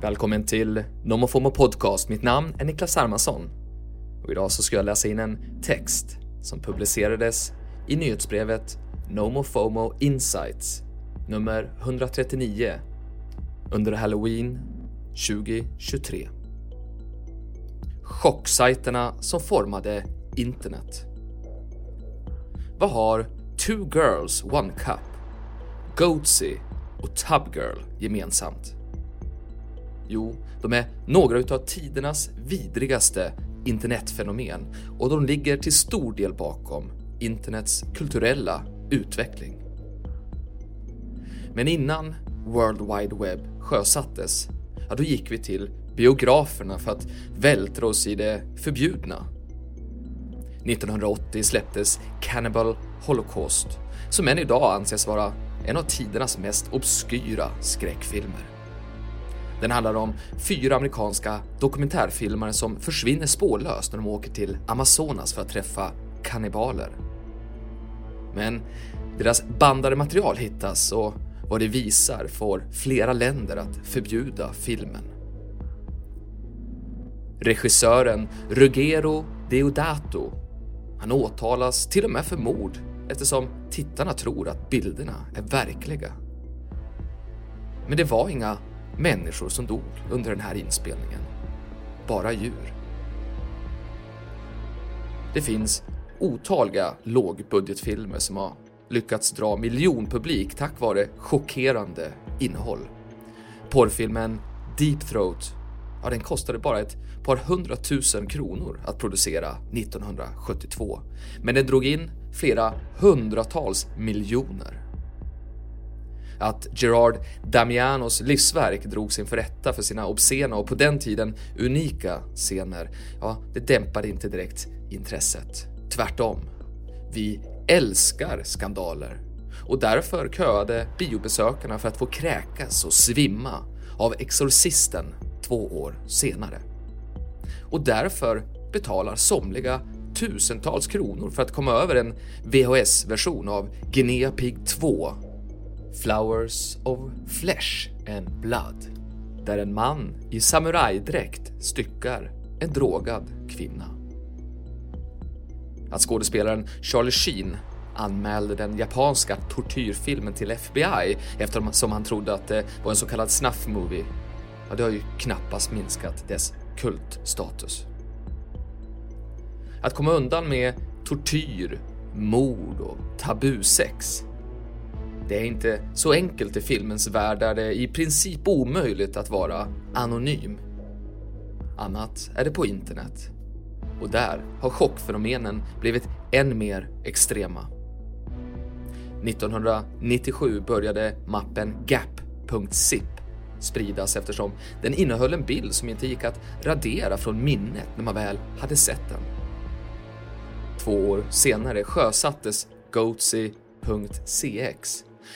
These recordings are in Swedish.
Välkommen till Nomofomo Podcast. Mitt namn är Niklas Hermansson. Och idag så ska jag läsa in en text som publicerades i nyhetsbrevet Nomofomo Insights nummer 139 under Halloween 2023. Chocksajterna som formade internet. Vad har Two Girls One Cup, Goatsy och Tubgirl gemensamt? Jo, de är några utav tidernas vidrigaste internetfenomen och de ligger till stor del bakom internets kulturella utveckling. Men innan World Wide Web sjösattes, ja då gick vi till biograferna för att vältra oss i det förbjudna. 1980 släpptes Cannibal Holocaust, som än idag anses vara en av tidernas mest obskyra skräckfilmer. Den handlar om fyra amerikanska dokumentärfilmare som försvinner spårlöst när de åker till Amazonas för att träffa kannibaler. Men deras bandade material hittas och vad det visar får flera länder att förbjuda filmen. Regissören Ruggero Deodato han åtalas till och med för mord eftersom tittarna tror att bilderna är verkliga. Men det var inga människor som dog under den här inspelningen. Bara djur. Det finns otaliga lågbudgetfilmer som har lyckats dra miljonpublik tack vare chockerande innehåll. Porrfilmen Deep Throat, ja, den kostade bara ett par hundratusen kronor att producera 1972, men den drog in flera hundratals miljoner. Att Gerard Damianos livsverk drogs inför rätta för sina obscena och på den tiden unika scener, ja, det dämpade inte direkt intresset. Tvärtom. Vi älskar skandaler och därför köade biobesökarna för att få kräkas och svimma av Exorcisten två år senare. Och därför betalar somliga tusentals kronor för att komma över en VHS-version av Guinea Pig 2 Flowers of Flesh and Blood där en man i samurajdräkt styckar en drogad kvinna. Att skådespelaren Charlie Sheen anmälde den japanska tortyrfilmen till FBI eftersom han trodde att det var en så kallad snuff-movie, ja, det har ju knappast minskat dess kultstatus. Att komma undan med tortyr, mord och tabusex det är inte så enkelt i filmens värld där det är i princip omöjligt att vara anonym. Annat är det på internet. Och där har chockfenomenen blivit än mer extrema. 1997 började mappen gap.zip spridas eftersom den innehöll en bild som inte gick att radera från minnet när man väl hade sett den. Två år senare sjösattes Goatsy.cx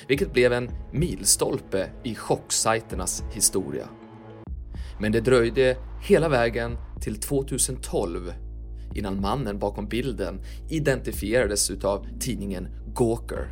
vilket blev en milstolpe i chocksajternas historia. Men det dröjde hela vägen till 2012 innan mannen bakom bilden identifierades utav tidningen Gawker.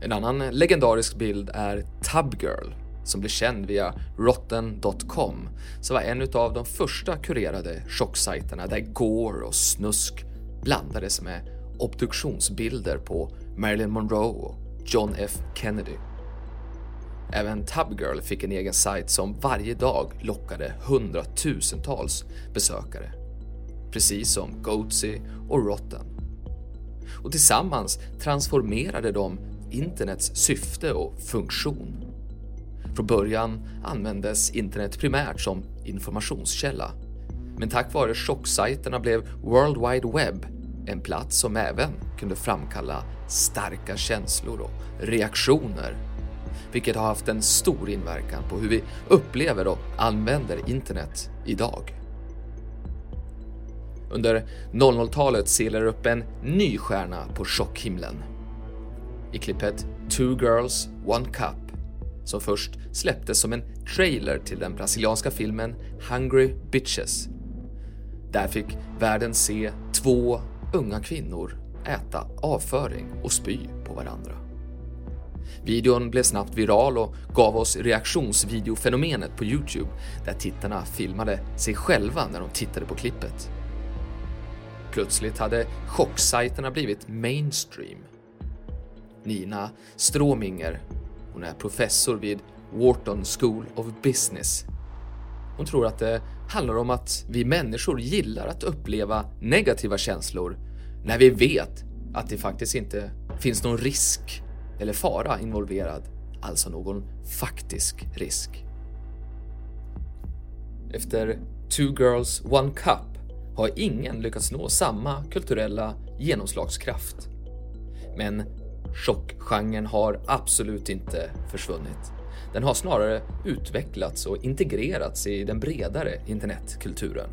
En annan legendarisk bild är Tubgirl som blev känd via rotten.com som var en utav de första kurerade chocksajterna där gore och snusk blandades med obduktionsbilder på Marilyn Monroe och John F Kennedy. Även Tubgirl fick en egen sajt som varje dag lockade hundratusentals besökare. Precis som Goatsy och Rotten. Och tillsammans transformerade de internets syfte och funktion. Från början användes internet primärt som informationskälla. Men tack vare chocksajterna blev World Wide Web en plats som även kunde framkalla starka känslor och reaktioner, vilket har haft en stor inverkan på hur vi upplever och använder internet idag. Under 00-talet seglar upp en ny stjärna på chockhimlen. I klippet Two Girls, One Cup, som först släpptes som en trailer till den brasilianska filmen Hungry Bitches. Där fick världen se två unga kvinnor äta avföring och spy på varandra. Videon blev snabbt viral och gav oss reaktionsvideofenomenet på Youtube där tittarna filmade sig själva när de tittade på klippet. Plötsligt hade chocksajterna blivit mainstream. Nina Stråminger, hon är professor vid Wharton School of Business. Hon tror att det handlar om att vi människor gillar att uppleva negativa känslor när vi vet att det faktiskt inte finns någon risk eller fara involverad, alltså någon faktisk risk. Efter Two Girls One Cup har ingen lyckats nå samma kulturella genomslagskraft. Men chockgenren har absolut inte försvunnit. Den har snarare utvecklats och integrerats i den bredare internetkulturen.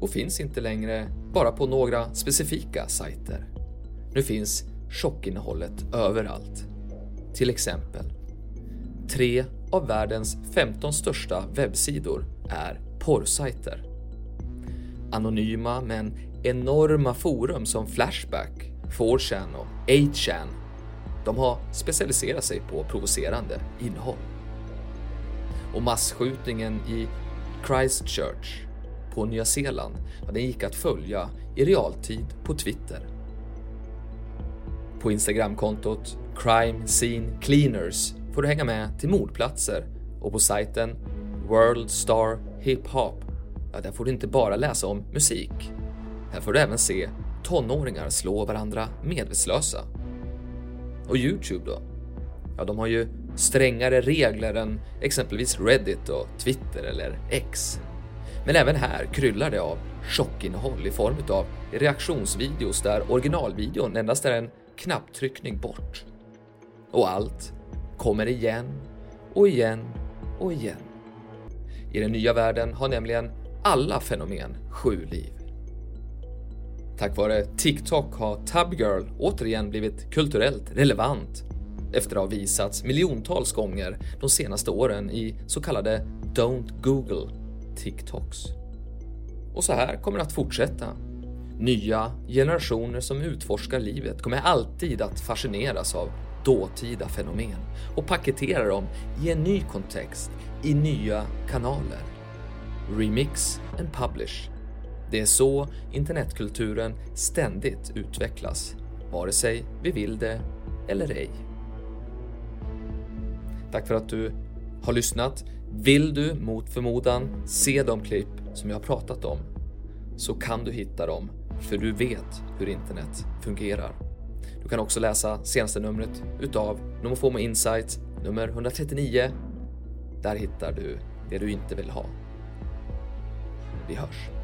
Och finns inte längre bara på några specifika sajter. Nu finns chockinnehållet överallt. Till exempel, tre av världens 15 största webbsidor är porrsajter. Anonyma men enorma forum som Flashback, 4chan och 8chan de har specialiserat sig på provocerande innehåll. Och massskjutningen i Christchurch på Nya Zeeland, den gick att följa i realtid på Twitter. På Instagramkontot Crime Scene Cleaners får du hänga med till mordplatser och på sajten World Star Hip Hop, ja, där får du inte bara läsa om musik. Här får du även se tonåringar slå varandra medvetslösa. Och Youtube då? Ja, de har ju strängare regler än exempelvis Reddit och Twitter eller X. Men även här kryllar det av chockinnehåll i form av reaktionsvideos där originalvideon endast är en knapptryckning bort. Och allt kommer igen och igen och igen. I den nya världen har nämligen alla fenomen sju liv. Tack vare TikTok har Tubgirl återigen blivit kulturellt relevant efter att ha visats miljontals gånger de senaste åren i så kallade Don't Google TikToks. Och så här kommer det att fortsätta. Nya generationer som utforskar livet kommer alltid att fascineras av dåtida fenomen och paketera dem i en ny kontext, i nya kanaler. Remix and publish. Det är så internetkulturen ständigt utvecklas, vare sig vi vill det eller ej. Tack för att du har lyssnat. Vill du mot förmodan se de klipp som jag har pratat om så kan du hitta dem, för du vet hur internet fungerar. Du kan också läsa senaste numret utav Nomofomo Insight nummer 139. Där hittar du det du inte vill ha. Vi hörs.